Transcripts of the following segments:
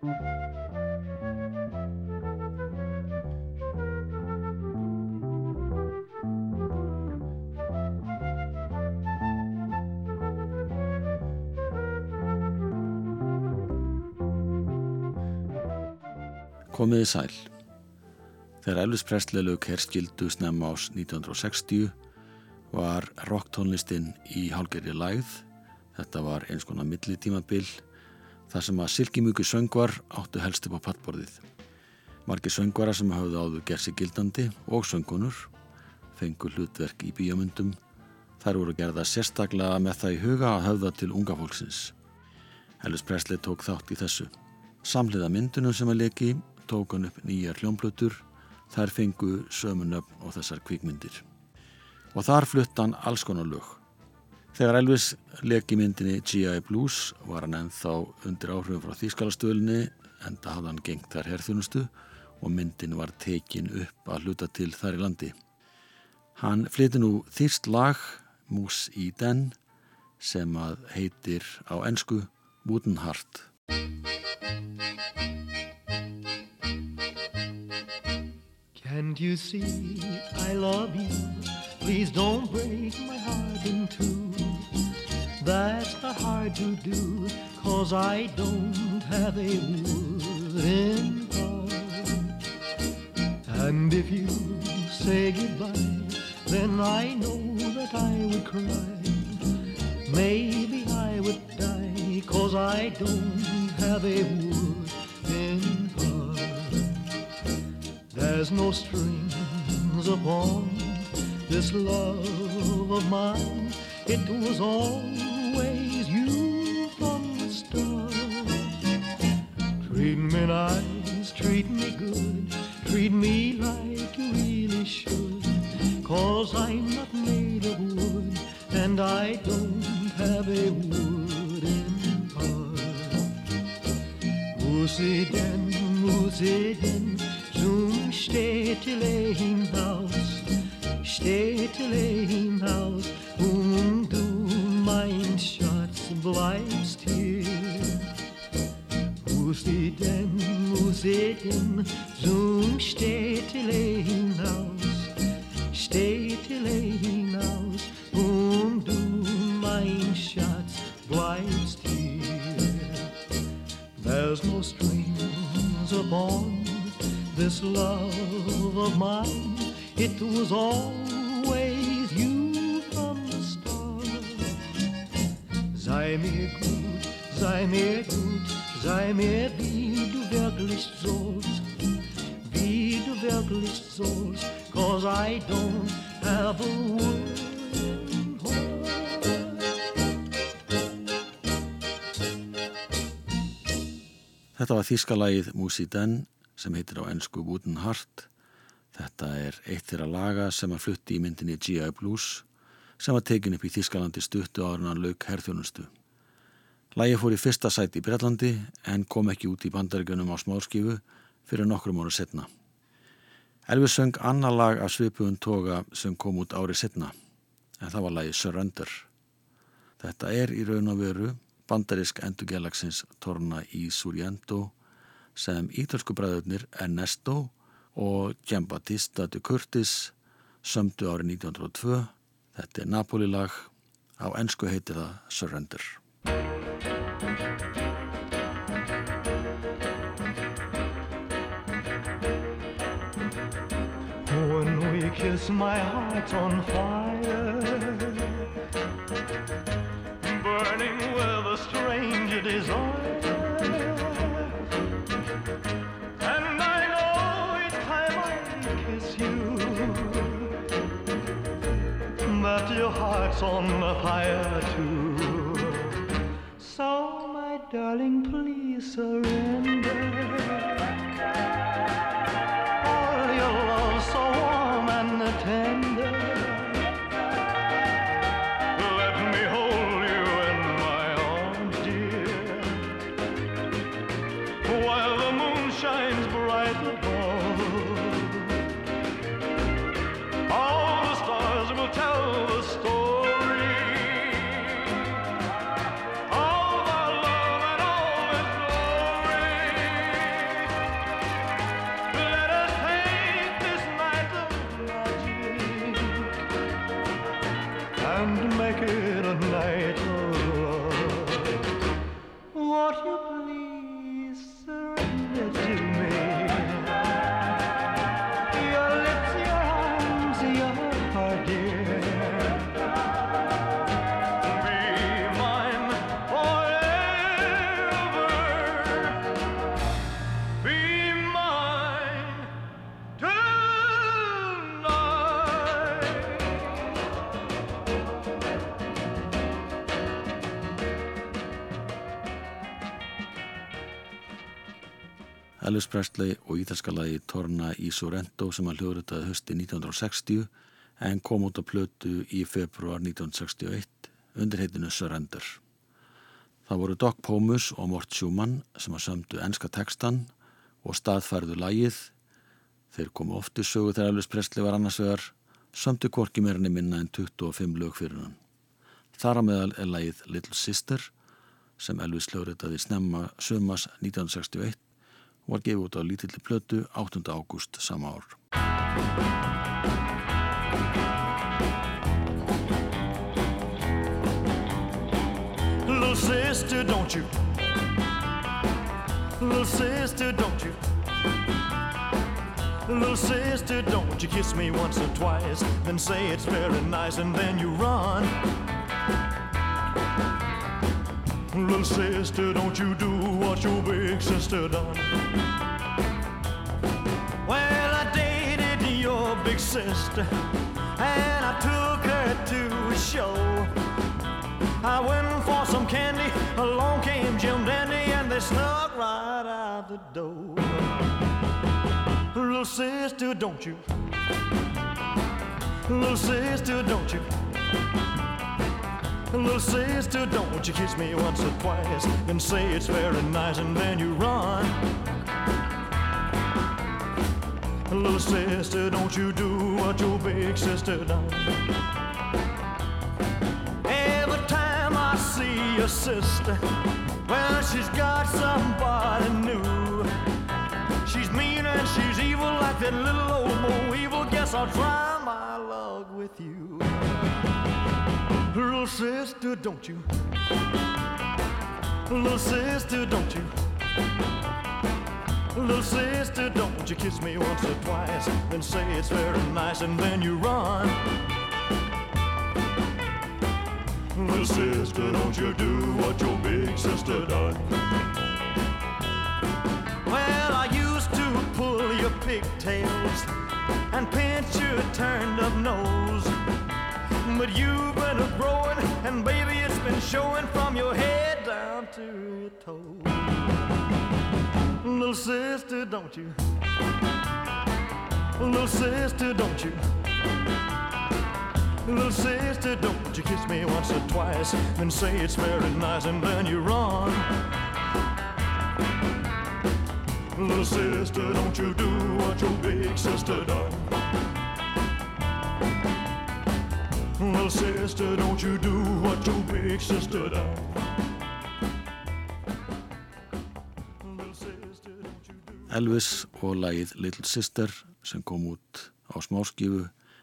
Komiði sæl. Þegar Elvis Presley lög herskildu snemma ás 1960 var rocktónlistinn í hálgerri lægð. Þetta var eins konar millitímabil þar sem að silkimjöku söngvar áttu helst upp á pattborðið. Marki söngvara sem hafði áður gersi gildandi og söngunur fengu hlutverk í bíomundum. Þær voru gerða sérstaklega með það í huga að höfða til unga fólksins. Elvis Presley tók þátt í þessu. Samliða myndunum sem að leki tók hann upp nýjar hljómblutur, þær fengu sömunöfn og þessar kvikmyndir. Og þar flutt hann alls konar lög. Þegar Elvis leki myndinni G.I. Blues var hann ennþá undir áhrifum frá Þýskalastöðunni enda hafði hann gengt þær herþunustu og myndin var tekin upp að hluta til þar í landi. Hann flyti nú þýrst lag, Mús í den, sem að heitir á ennsku Wooden Heart. Can't you see I love you? Please don't break my heart in two. That's hard to do, cause I don't have a wooden heart. And if you say goodbye, then I know that I would cry. Maybe I would die, cause I don't have a wooden there's no strings upon this love of mine. It was always Treat me nice, treat me good, treat me like you really should. Cause I'm not made of wood, and I don't have a wooden heart. Musiden, musiden, zum Städtele hinaus, Städtele hinaus, Sie denn, zum Städtele hinaus, Städtele hinaus, und du, mein Schatz, bleibst hier. There's no strings upon this love of mine, it was always gut, sei mir gut, sei mir wie du wirklich sollst, wie du wirklich sollst, cause I don't have a word. Þetta var þýskalagið Músi Den sem heitir á ennsku Wooden Heart. Þetta er eitt þeirra laga sem að flutti í myndinni G.I. Blues sem var tekin upp í Þískalandi stuttu árunan lauk herþjónustu. Lægi fór í fyrsta sæti í Breitlandi en kom ekki út í bandaríkunum á smálskifu fyrir nokkrum ára setna. Elvis söng annar lag af svipuðun toga sem kom út árið setna en það var lagi Surrender. Þetta er í raun og veru bandarisk endurgelagsins Torna í Surjendo sem ítölsku bræðurnir Ernesto og Giambattista de Curtis sömdu árið 1902. Þetta er Napoli-lag, á ennsku heitir það Surrender. Kiss my heart on fire Burning with a strange desire And I know each time I kiss you That your heart's on fire too. So, my darling, please surrender. Elvis Presley og ítalska lagi Torna í Sorrento sem hann hljóðritaði hösti 1960 en kom út á plötu í februar 1961 undir heitinu Surrender. Það voru Doc Pomus og Mort Schumann sem að sömdu enska tekstan og staðfærðu lagið. Þeir komu ofti sögu þegar Elvis Presley var annarsvegar, sömdu korki meirinni minna en 25 lög fyrir hann. Þar á meðal er lagið Little Sister sem Elvis hljóðritaði snemma sömas 1961 og var gefið út á lítilli plötu 8. ágúst sama ár. Little sister, don't you? Little sister, don't you? Little sister, don't you kiss me once or twice, then say it's very nice, and then you run. Little sister, don't you do what your big sister done. Well, I dated your big sister, and I took her to a show. I went for some candy, along came Jim Dandy, and they snuck right out the door. Little sister, don't you? Little sister, don't you? Little sister, don't you kiss me once or twice and say it's very nice and then you run. Little sister, don't you do what your big sister done. Every time I see your sister, well, she's got somebody new. She's mean and she's evil like that little old Mo Evil. Guess I'll try my luck with you. Little sister, don't you? Little sister, don't you? Little sister, don't you kiss me once or twice, then say it's very nice, and then you run. Little sister, don't you do what your big sister done? Well, I used to pull your pigtails and pinch your turned up nose. But you've been a growing, and baby, it's been showing from your head down to your toes. Little sister, don't you? Little sister, don't you? Little sister, don't you kiss me once or twice, then say it's very nice, and then you run. Little sister, don't you do what your big sister done. Little sister, don't you do what your big sister done. Little sister, don't you do Elvis og lagið Little Sister sem kom út á smáskifu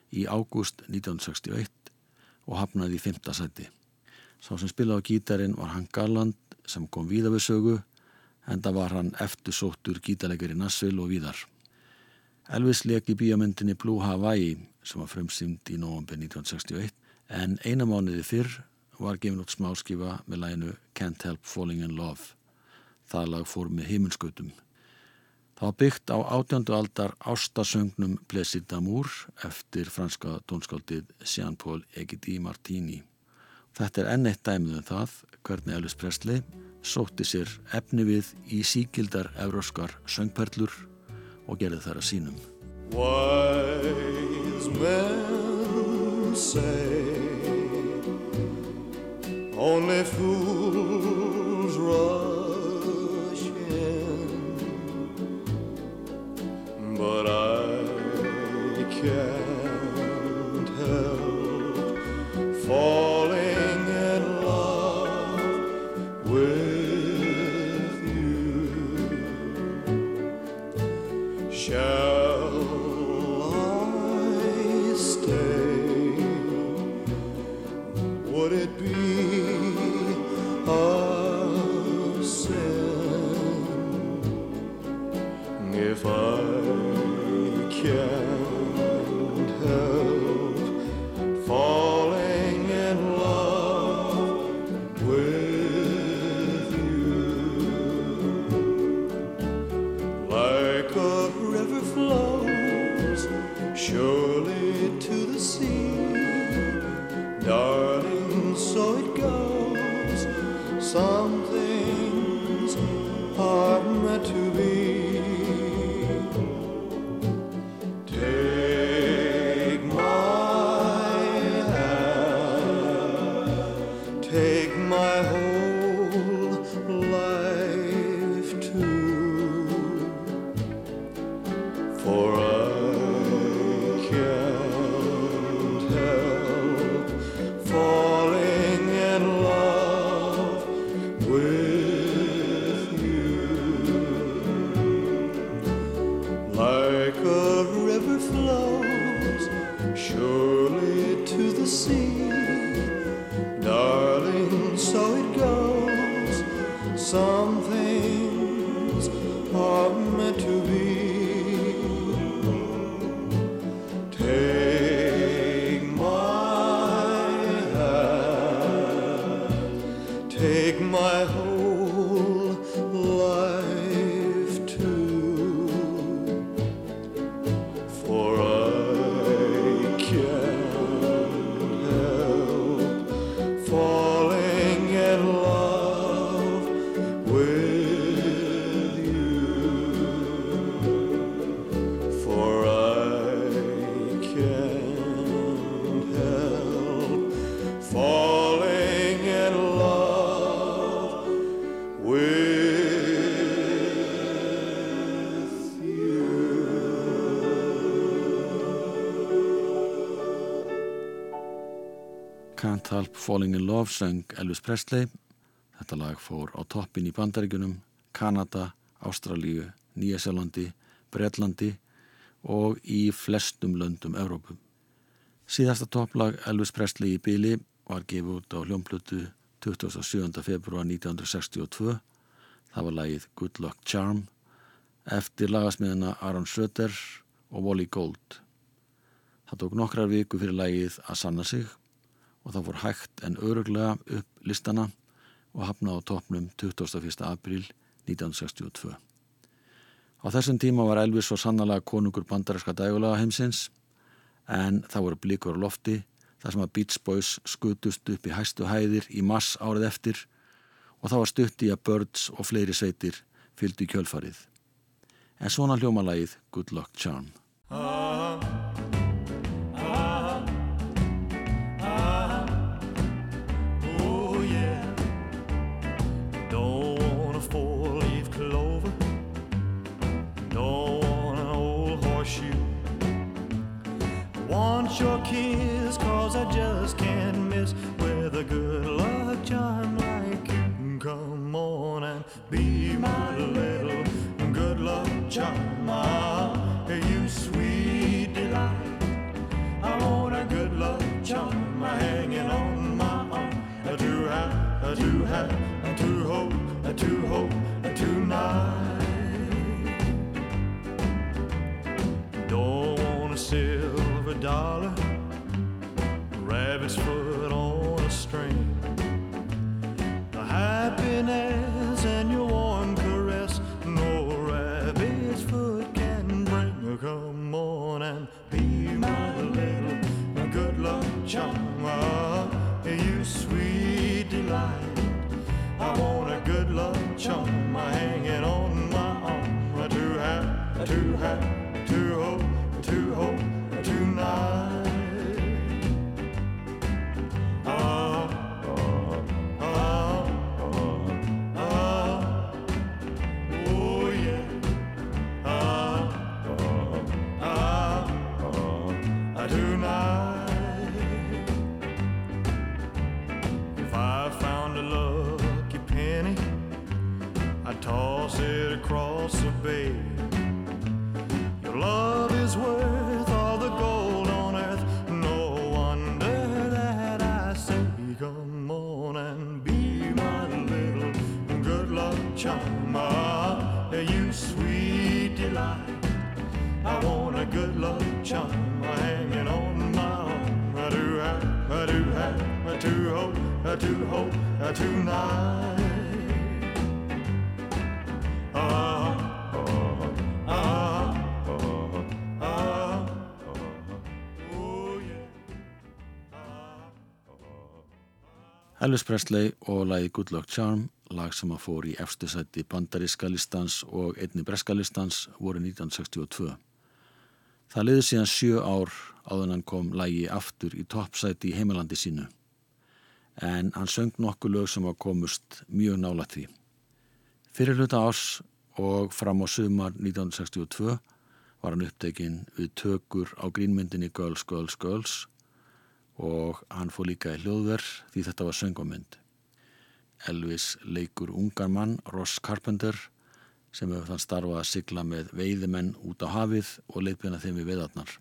í ágúst 1961 og hafnaði í fymta sæti. Sá sem spilaði á gítarin var hann Garland sem kom víða við sögu en það var hann eftirsóttur gítarleikar í Nassville og víðar. Elvis leik í bíamöndinni Blue Hawaii sem var frumsýnd í november 1961 en eina mánuði fyrr var gefin út smáskifa með læginu Can't Help Falling in Love. Það lag fór með himminskutum. Það var byggt á átjöndu aldar ástasöngnum Plessis d'Amour eftir franska tónskáldið Jean-Paul Egidi Martini. Þetta er enn eitt dæmið um það hvernig Elvis Presley sótti sér efni við í síkildar evróskar söngperlur og gerði þær að sínum. Wise men say only fools rush in, but I can't Can't Help Falling in Love söng Elvis Presley. Þetta lag fór á toppin í Bandaríkunum, Kanada, Ástralíu, Nýjasjálandi, Breitlandi og í flestum löndum Evrópum. Síðasta topplag Elvis Presley í bíli var gefið út á hljómplutu 27. februar 1962. Það var lagið Good Luck Charm eftir lagasmiðina Aaron Söder og Wally Gold. Það tók nokkrar viku fyrir lagið að sanna sig og það fór hægt en öruglega upp listana og hafna á toppnum 21. april 1962. Á þessum tíma var Elvis svo sannlega konungur bandaræska dægulega heimsins en það voru blíkur á lofti þar sem að Beach Boys skutust upp í hæstu hæðir í mass árið eftir og það var stutt í að Birds og fleiri sveitir fylgdu í kjölfarið. En svona hljómalagið Good Luck Charm. Ah, You sweet delight. I want a good luck charm Hanging on my arm. To have, to have, to hope, to hope tonight Don't wanna silver dollar. Rabbit's foot luck charm hanging on my arm. To have, to have, to hope, to hope tonight. toss Elvis Presley og lagi Good Luck Charm, lag sem að fór í efstu sætti bandaríska listans og einni breska listans voru 1962. Það liði síðan sjö ár áður hann kom lagi aftur í toppsæti í heimalandi sínu. En hann söng nokkuð lög sem var komust mjög nála því. Fyrir hluta ás og fram á sumar 1962 var hann upptekinn við tökur á grínmyndinni Girls, Girls, Girls og hann fór líka í hljóðverð því þetta var söngvamynd. Elvis leikur ungar mann, Ross Carpenter, sem hefur þann starfað að sigla með veiðimenn út á hafið og leipina þeim við veðarnar.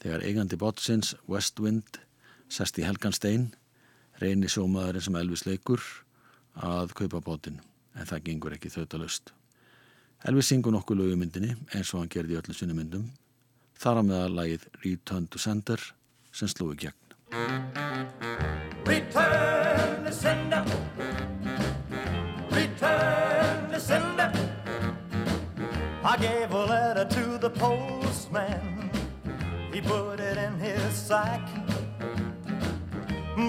Þegar eigandi bótsins, Westwind, sest í Helganstein, reynir sjómaðurinn sem Elvis leikur að kaupa bótin, en það gengur ekki þauðalust. Elvis syngur nokkuð lögumyndinni eins og hann gerði í öllu sinni myndum, þar á meða lagið Return to Sender, sem sló í gegn. Return the sender Return the sender I gave a letter to the postman. He put it in his sack.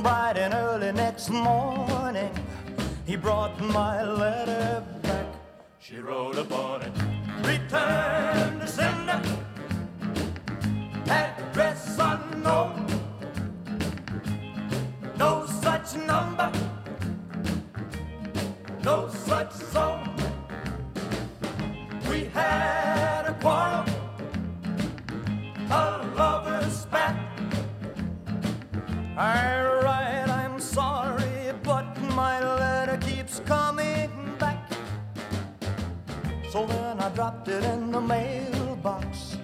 Bright and early next morning He brought my letter back. She wrote upon it. Return the sender no, such number, no such song. We had a quarrel, a lover's spat. I write, I'm sorry, but my letter keeps coming back. So then I dropped it in the mailbox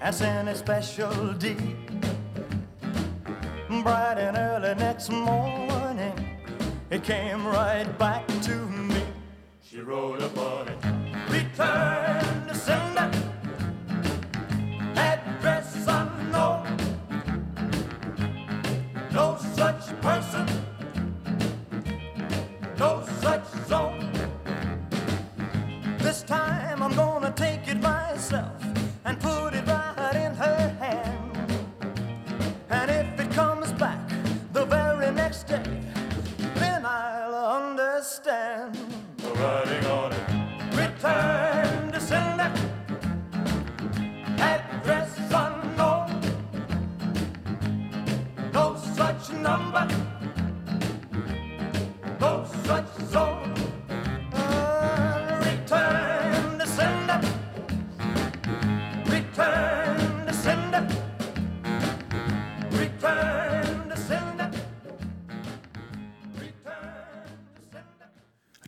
and sent a special deed. Bright and early next morning, it came right back to me. She wrote upon it,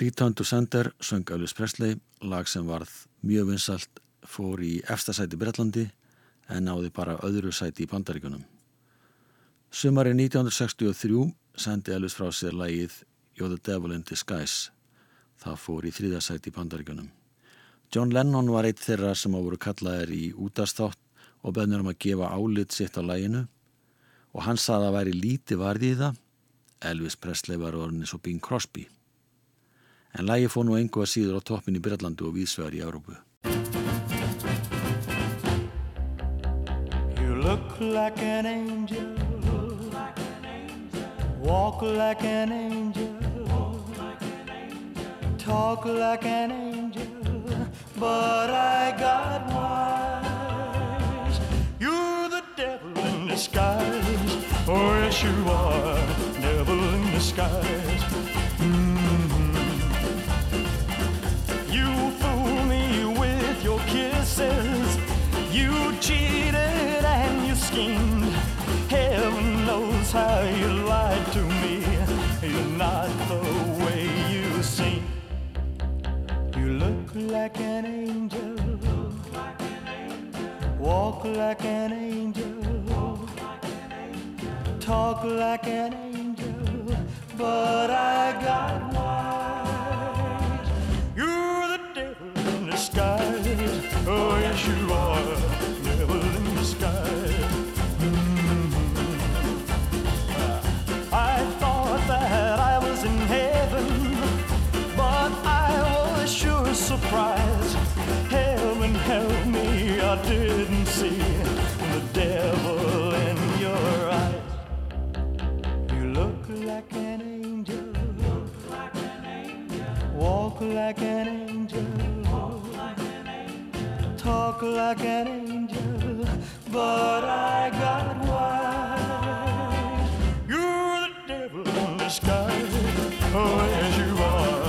Return to Sender söng Elvis Presley, lag sem varð mjög vinsalt, fór í efstasæti Breitlandi en náði bara öðru sæti í Bandaríkunum. Sumari 1963 sendi Elvis frá sér lagið You're the Devil in Disguise. Það fór í þriðasæti í Bandaríkunum. John Lennon var eitt þeirra sem á voru kallaðir í útastátt og bennur um að gefa álit sitt á laginu og hann saði að væri líti varði í það. Elvis Presley var orðinni svo Bing Crosby. En lægi fór nú engu að síður á toppin í Breitlandi og vísvegar í Európu. You look like an angel. Walk like an angel. Talk like an angel. But I got wise. You're the devil in disguise. Oh, yes, you are. Devil in disguise. You You cheated and you schemed. Heaven knows how you lied to me. You're not the way you seem. You look like an angel. Walk like an angel. Talk like an angel. But I got disguise. Oh, yes, you are. Devil in disguise. I thought that I was in heaven, but I was sure surprised. Heaven help me, I didn't see the devil in your eyes. You look like an angel, walk like an angel, talk like an angel, but I got wise. You're the devil in disguise. Oh, yes, you are.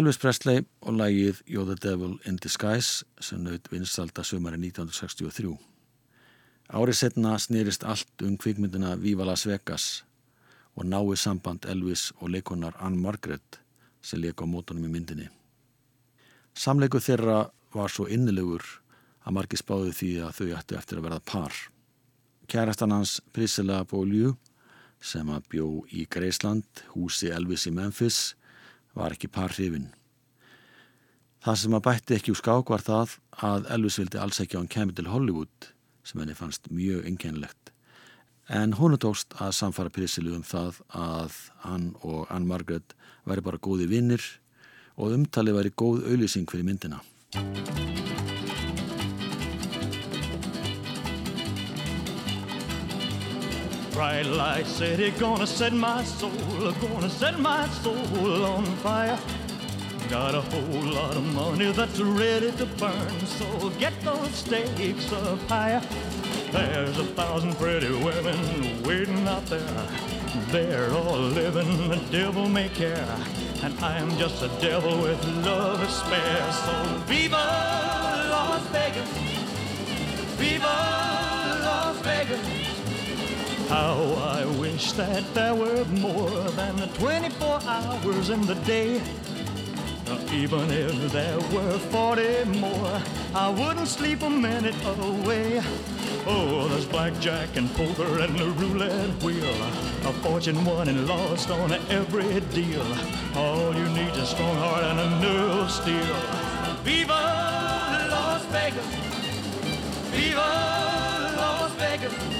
Elvis Presley og lagið You're the Devil in Disguise sem naut vinstalda sumari 1963. Árið setna snýrist allt um kvikmyndina Viva Las Vegas og náið samband Elvis og leikonar Ann Margaret sem leik á mótunum í myndinni. Samleiku þeirra var svo innilegur að margir spáði því að þau ættu eftir að verða par. Kærastan hans Priscilla Beaulieu sem að bjó í Greisland, húsi Elvis í Memphis, var ekki par hrifin. Það sem að bætti ekki úr skák var það að Elvis vildi alls ekki á hann kemur til Hollywood sem henni fannst mjög einkennilegt. En hún tókst að samfara Priscilu um það að hann og Ann Margaret væri bara góði vinnir og umtali væri góð auðlýsing fyrir myndina. Bright light city, gonna set my soul, gonna set my soul on fire. Got a whole lot of money that's ready to burn, so get those stakes up higher. There's a thousand pretty women waiting out there. They're all living the devil may care. And I'm just a devil with love to spare. So viva Las Vegas! Viva Las Vegas! How I wish that there were more than the 24 hours in the day. Uh, even if there were 40 more, I wouldn't sleep a minute away. Oh, there's blackjack and poker and the roulette wheel. A fortune won and lost on every deal. All you need is a strong heart and a nerve of steel. Viva Las Vegas! Viva Las Vegas!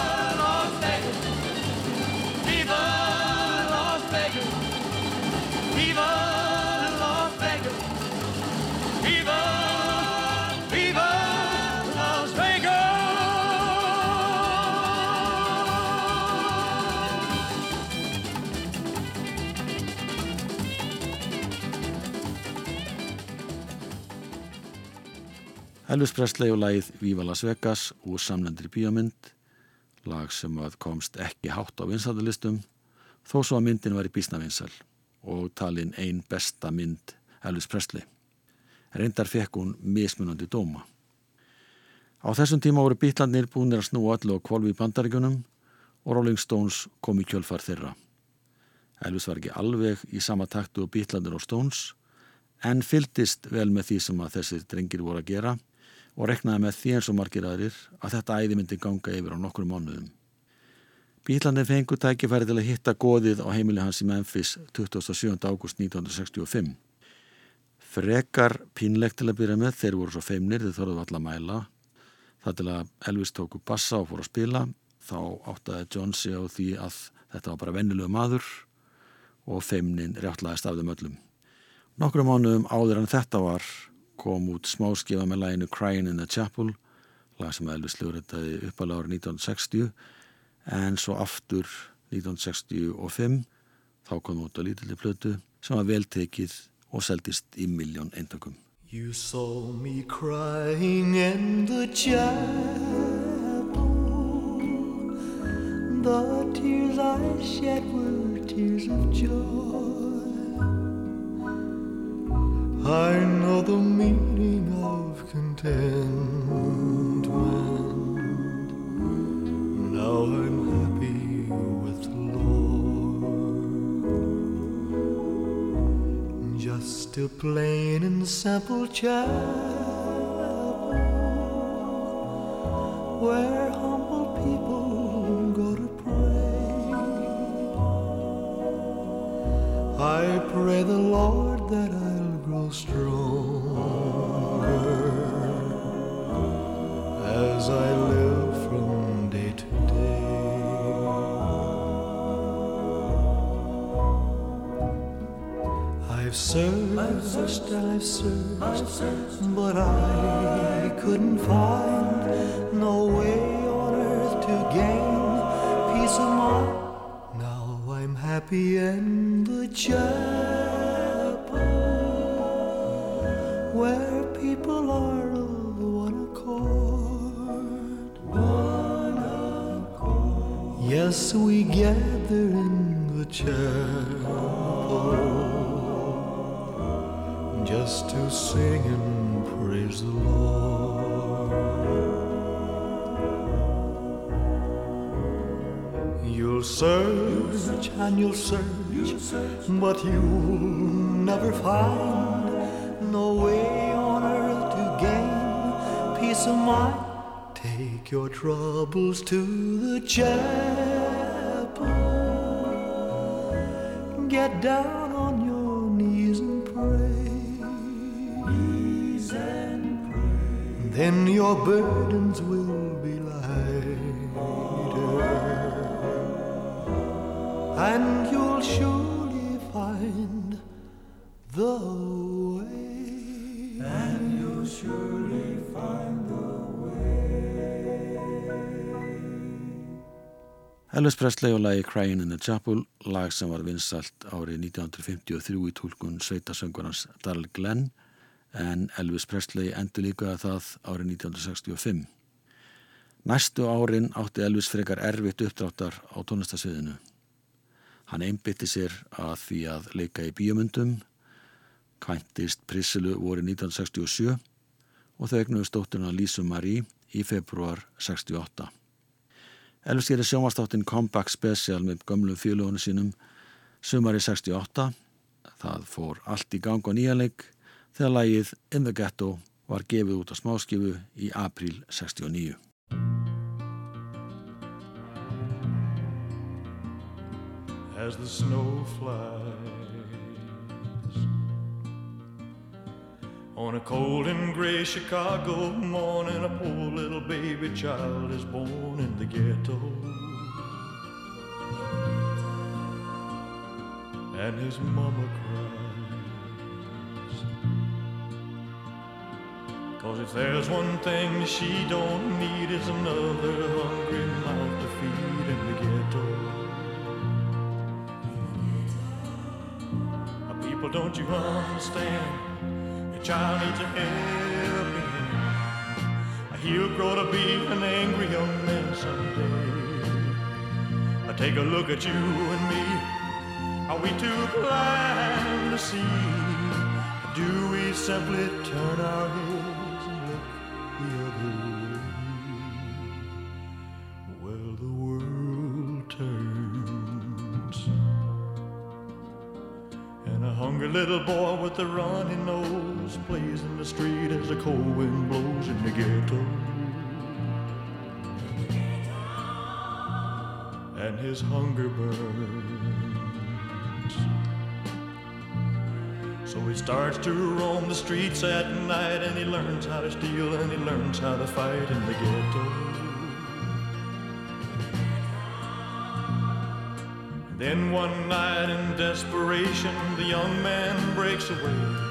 Elvis Presley og lagið Viva Las Vegas úr samlendri bíómynd, lag sem komst ekki hátt á vinsaldalistum, þó svo að myndin var í bísnavinsal og talin ein besta mynd Elvis Presley. Reyndar fekk hún mismunandi dóma. Á þessum tíma voru bítlandir búinir að snúa allu á kvolvi í bandaríkunum og Rolling Stones kom í kjölfar þeirra. Elvis var ekki alveg í sama taktu og bítlandir og Stones en fyldist vel með því sem að þessir drengir voru að gera og reknaði með því eins og margir aðrir að þetta æði myndi ganga yfir á nokkru mánuðum. Bílandi fengu tækifæri til að hitta goðið á heimili hans í Memphis 27. ágúst 1965. Frekar pínlegt til að byrja með, þeir voru svo feimnir, þeir þorðu alltaf að mæla. Það til að Elvis tóku bassa og fór að spila, þá áttaði John sig á því að þetta var bara vennilegu maður og feimnin réttlaðist af þeim öllum. Nokkru mánuðum áður en þetta var kom út smáskifa með læginu Crying in the Chapel, lag sem Elvis löguritaði uppalega árið 1960 en svo aftur 1965 þá kom út á lítilli plötu sem var veltekið og seldist í miljón eintökum. You saw me crying in the chapel. The tears I shed were tears of joy. I know the meaning of contentment. Now I'm happy with the Lord. Just a plain and simple chapel where humble people go to pray. I pray the Lord that I live from day to day. I've searched I've searched, but I couldn't find and you'll search, but you'll never find no way on earth to gain peace of mind. Take your troubles to the chapel. Get down on your knees and pray. Knees and pray. Then your burdens Elvis Presley og lagi Crying in the Chapel, lag sem var vinsalt árið 1953 í tólkun sveitasöngurans Darl Glenn en Elvis Presley endur líka það árið 1965. Næstu árin átti Elvis frekar erfitt uppdráttar á tónlistasviðinu. Hann einbytti sér að því að leika í bíomundum, kvæntist Prissilu voru 1967 og þau egnuðu stótturna Lísu Marí í februar 68. Elvis gerir sjónvastáttin Comeback Special með gömlum fjölugunum sínum sumari 68. Það fór allt í gang á nýjanleik þegar lægið In the Ghetto var gefið út á smáskifu í april 69. as the snow flies. On a cold and gray Chicago morning, a poor little baby child is born in the ghetto. And his mama cries. Cause if there's one thing she don't need, is another hungry mouth to feed in the ghetto. Now, people, don't you understand? Child needs a helping hand. He'll grow to be an angry young man someday. I take a look at you and me. Are we too blind to see? Do we simply turn our heads and look the other way? Well, the world turns. And a hungry little boy with a runny nose plays in the street as the cold wind blows in the ghetto. And his hunger burns. So he starts to roam the streets at night and he learns how to steal and he learns how to fight in the ghetto. Then one night in desperation, the young man breaks away.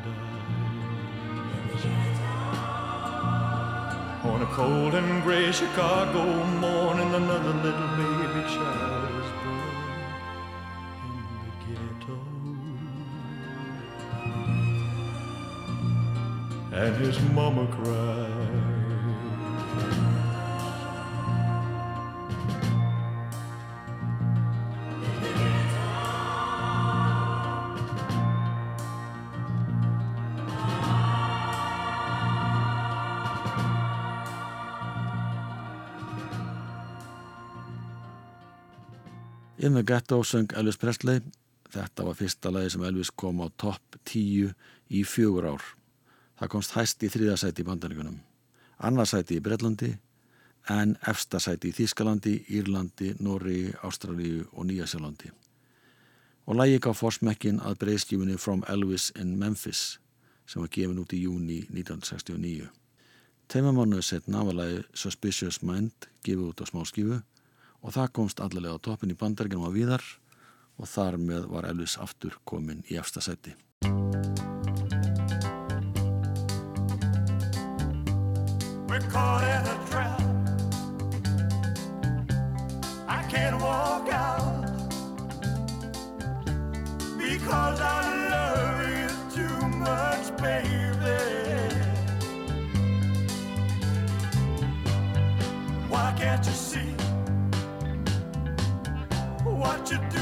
a cold and gray Chicago morning, another little baby child is born in the ghetto. And his mama cries. In the Ghetto söng Elvis Presley. Þetta var fyrsta lagi sem Elvis kom á topp 10 í fjögur ár. Það komst hæst í þriðasæti í bandaríkunum, annarsæti í Breitlandi en efstasæti í Þískalandi, Írlandi, Nóri, Ástralíu og Nýjasjálandi. Og lagi gaf fórsmekkin að breyðskífunni From Elvis in Memphis sem var gefin út í júni 1969. Teimamánuðu setna var lagi Suspicious Mind gefið út á smáskífu og það komst allavega á toppin í bandarginum á viðar og þar með var Elvis aftur komin í efstasæti. Why can't you see? You too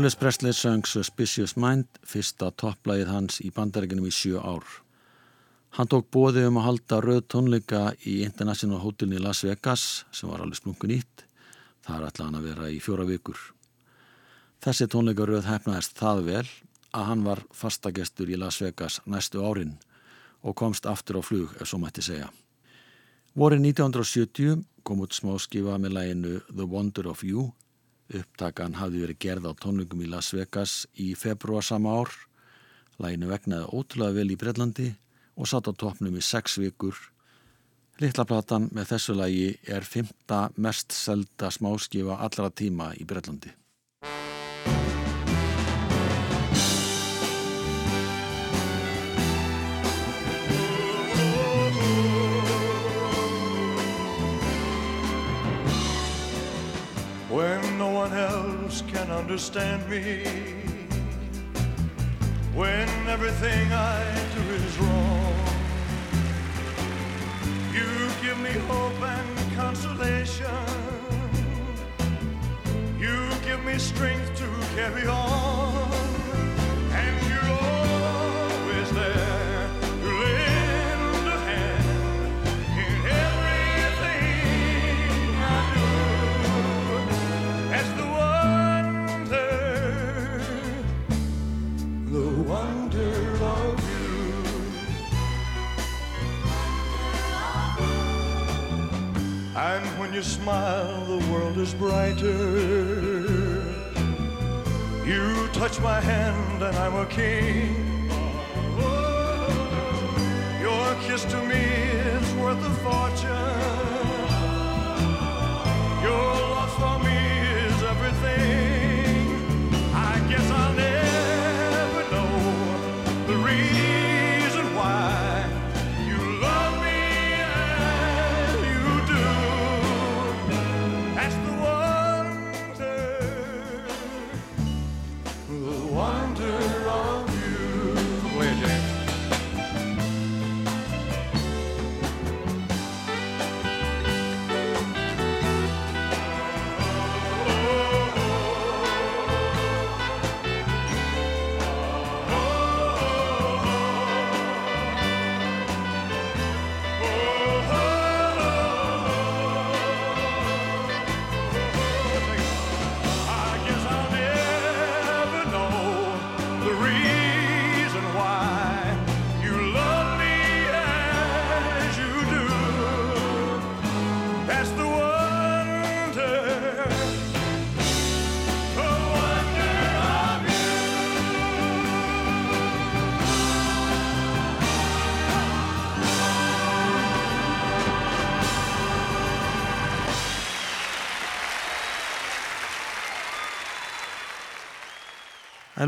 Elvis Presley söng Suspicious Mind, fyrsta topplægið hans í bandarækjunum í sjö ár. Hann tók bóði um að halda rauð tónleika í International Hotel í Las Vegas sem var alveg splungun ítt. Það er alltaf hann að vera í fjóra vikur. Þessi tónleika rauð hefnaðist það vel að hann var fastagestur í Las Vegas næstu árin og komst aftur á flug ef svo mætti segja. Vorið 1970 kom út smá skifa með læginu The Wonder of You Upptakan hafði verið gerð á tónlingum í Las Vegas í februar sama ár. Læginu vegnaði ótrúlega vel í Breitlandi og satt á toppnum í sex vikur. Littlaplatan með þessu lægi er fymta mest selda smáskifa allra tíma í Breitlandi. Understand me when everything I do is wrong. You give me hope and consolation. You give me strength to carry on. And when you smile, the world is brighter. You touch my hand, and I'm a king.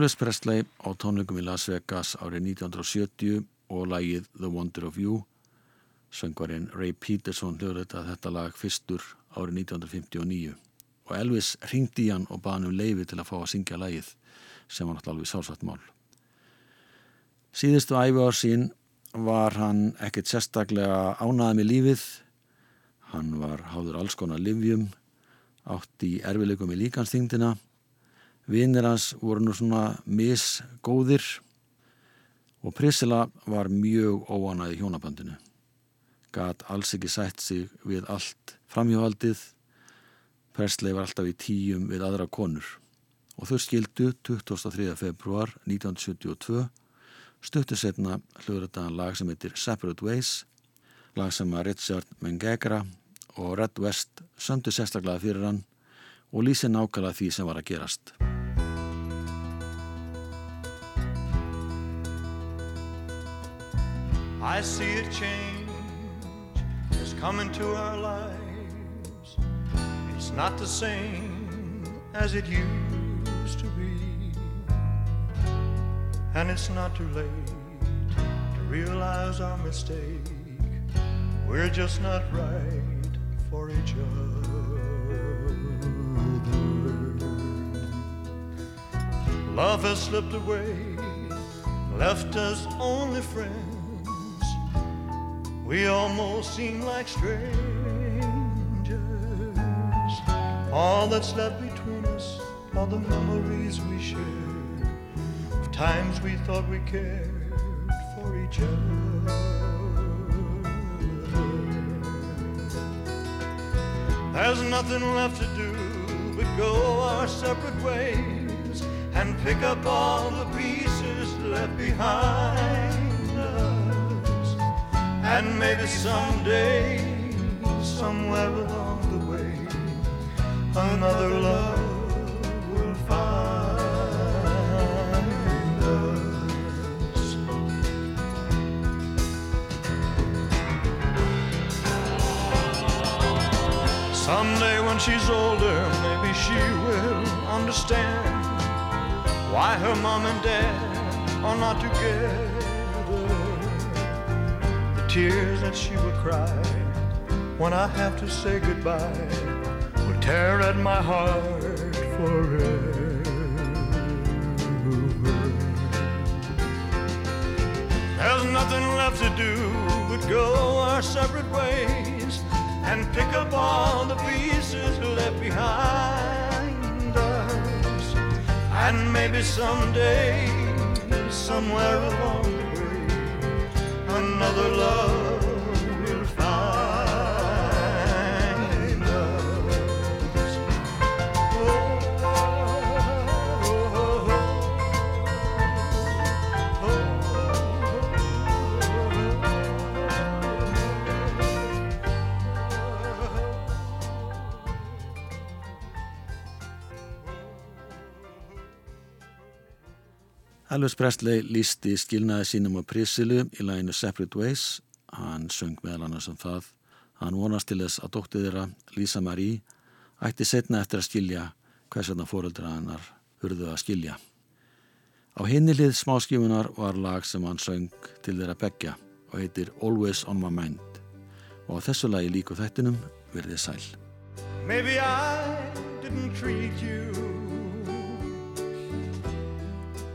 Elvis Presley á tónleikum í Las Vegas árið 1970 og lagið The Wonder of You. Söngvarinn Ray Peterson hljóðrita þetta lag fyrstur árið 1959 og Elvis ringdi í hann og baði hann um leifi til að fá að syngja lagið sem var náttúrulega alveg sálsagt mál. Síðustu æfi á sín var hann ekkert sérstaklega ánaði með lífið. Hann var háður alls konar livjum, átt í erfileikum í líkansþyngdina Vinnir hans voru nú svona misgóðir og Priscilla var mjög óanæði hjónabandinu. Gat alls ekki sætt sig við allt framhjóhaldið. Presley var alltaf í tíum við aðra konur og þau skildu 23. februar 1972 stuttu setna hljóðrættaðan lag sem heitir Separate Ways, lag sem að Richard Mengegra og Red West söndu sérstaklega fyrir hann og lýsi nákvæmlega því sem var að gerast. I see a change has come into our lives. It's not the same as it used to be. And it's not too late to realize our mistake. We're just not right for each other. Love has slipped away, left us only friends. We almost seem like strangers. All that's left between us are the memories we shared of times we thought we cared for each other. There's nothing left to do but go our separate ways and pick up all the pieces left behind us. And maybe someday, somewhere along the way, another love will find us. Someday when she's older, she will understand why her mom and dad are not together. The tears that she will cry when I have to say goodbye will tear at my heart forever. There's nothing left to do but go our separate ways and pick up all the pieces left behind us. And maybe someday, somewhere along the way, another love Elvis Presley lísti skilnaði sínum á Prisilu í læginu Separate Ways. Hann söng meðal annars um það. Hann vonast til þess að dóttið þeirra, Lisa Marie, ætti setna eftir að skilja hvers vegna fóruldra hannar hurðu að skilja. Á hinnilið smáskifunar var lag sem hann söng til þeirra begja og heitir Always on my mind. Og á þessu lagi líku þettinum verðið sæl. Maybe I didn't treat you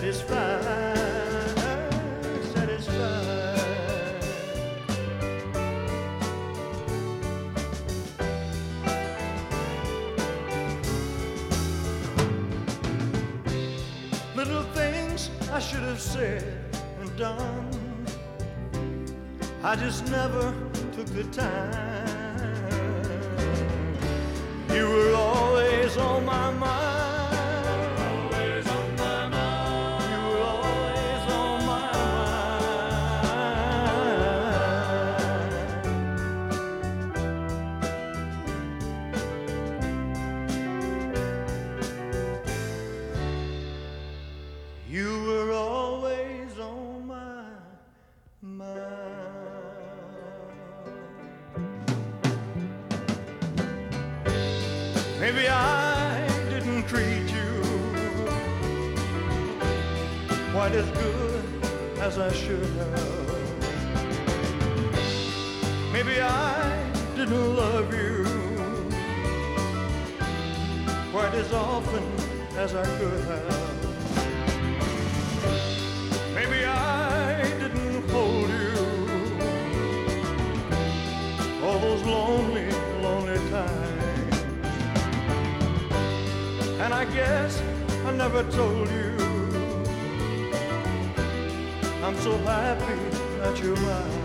Satisfied. Satisfied. Little things I should have said and done. I just never took the time. You were always on my mind. I should have. Maybe I didn't love you quite as often as I could have. Maybe I didn't hold you all those lonely, lonely times. And I guess I never told you I'm so happy that you're mine.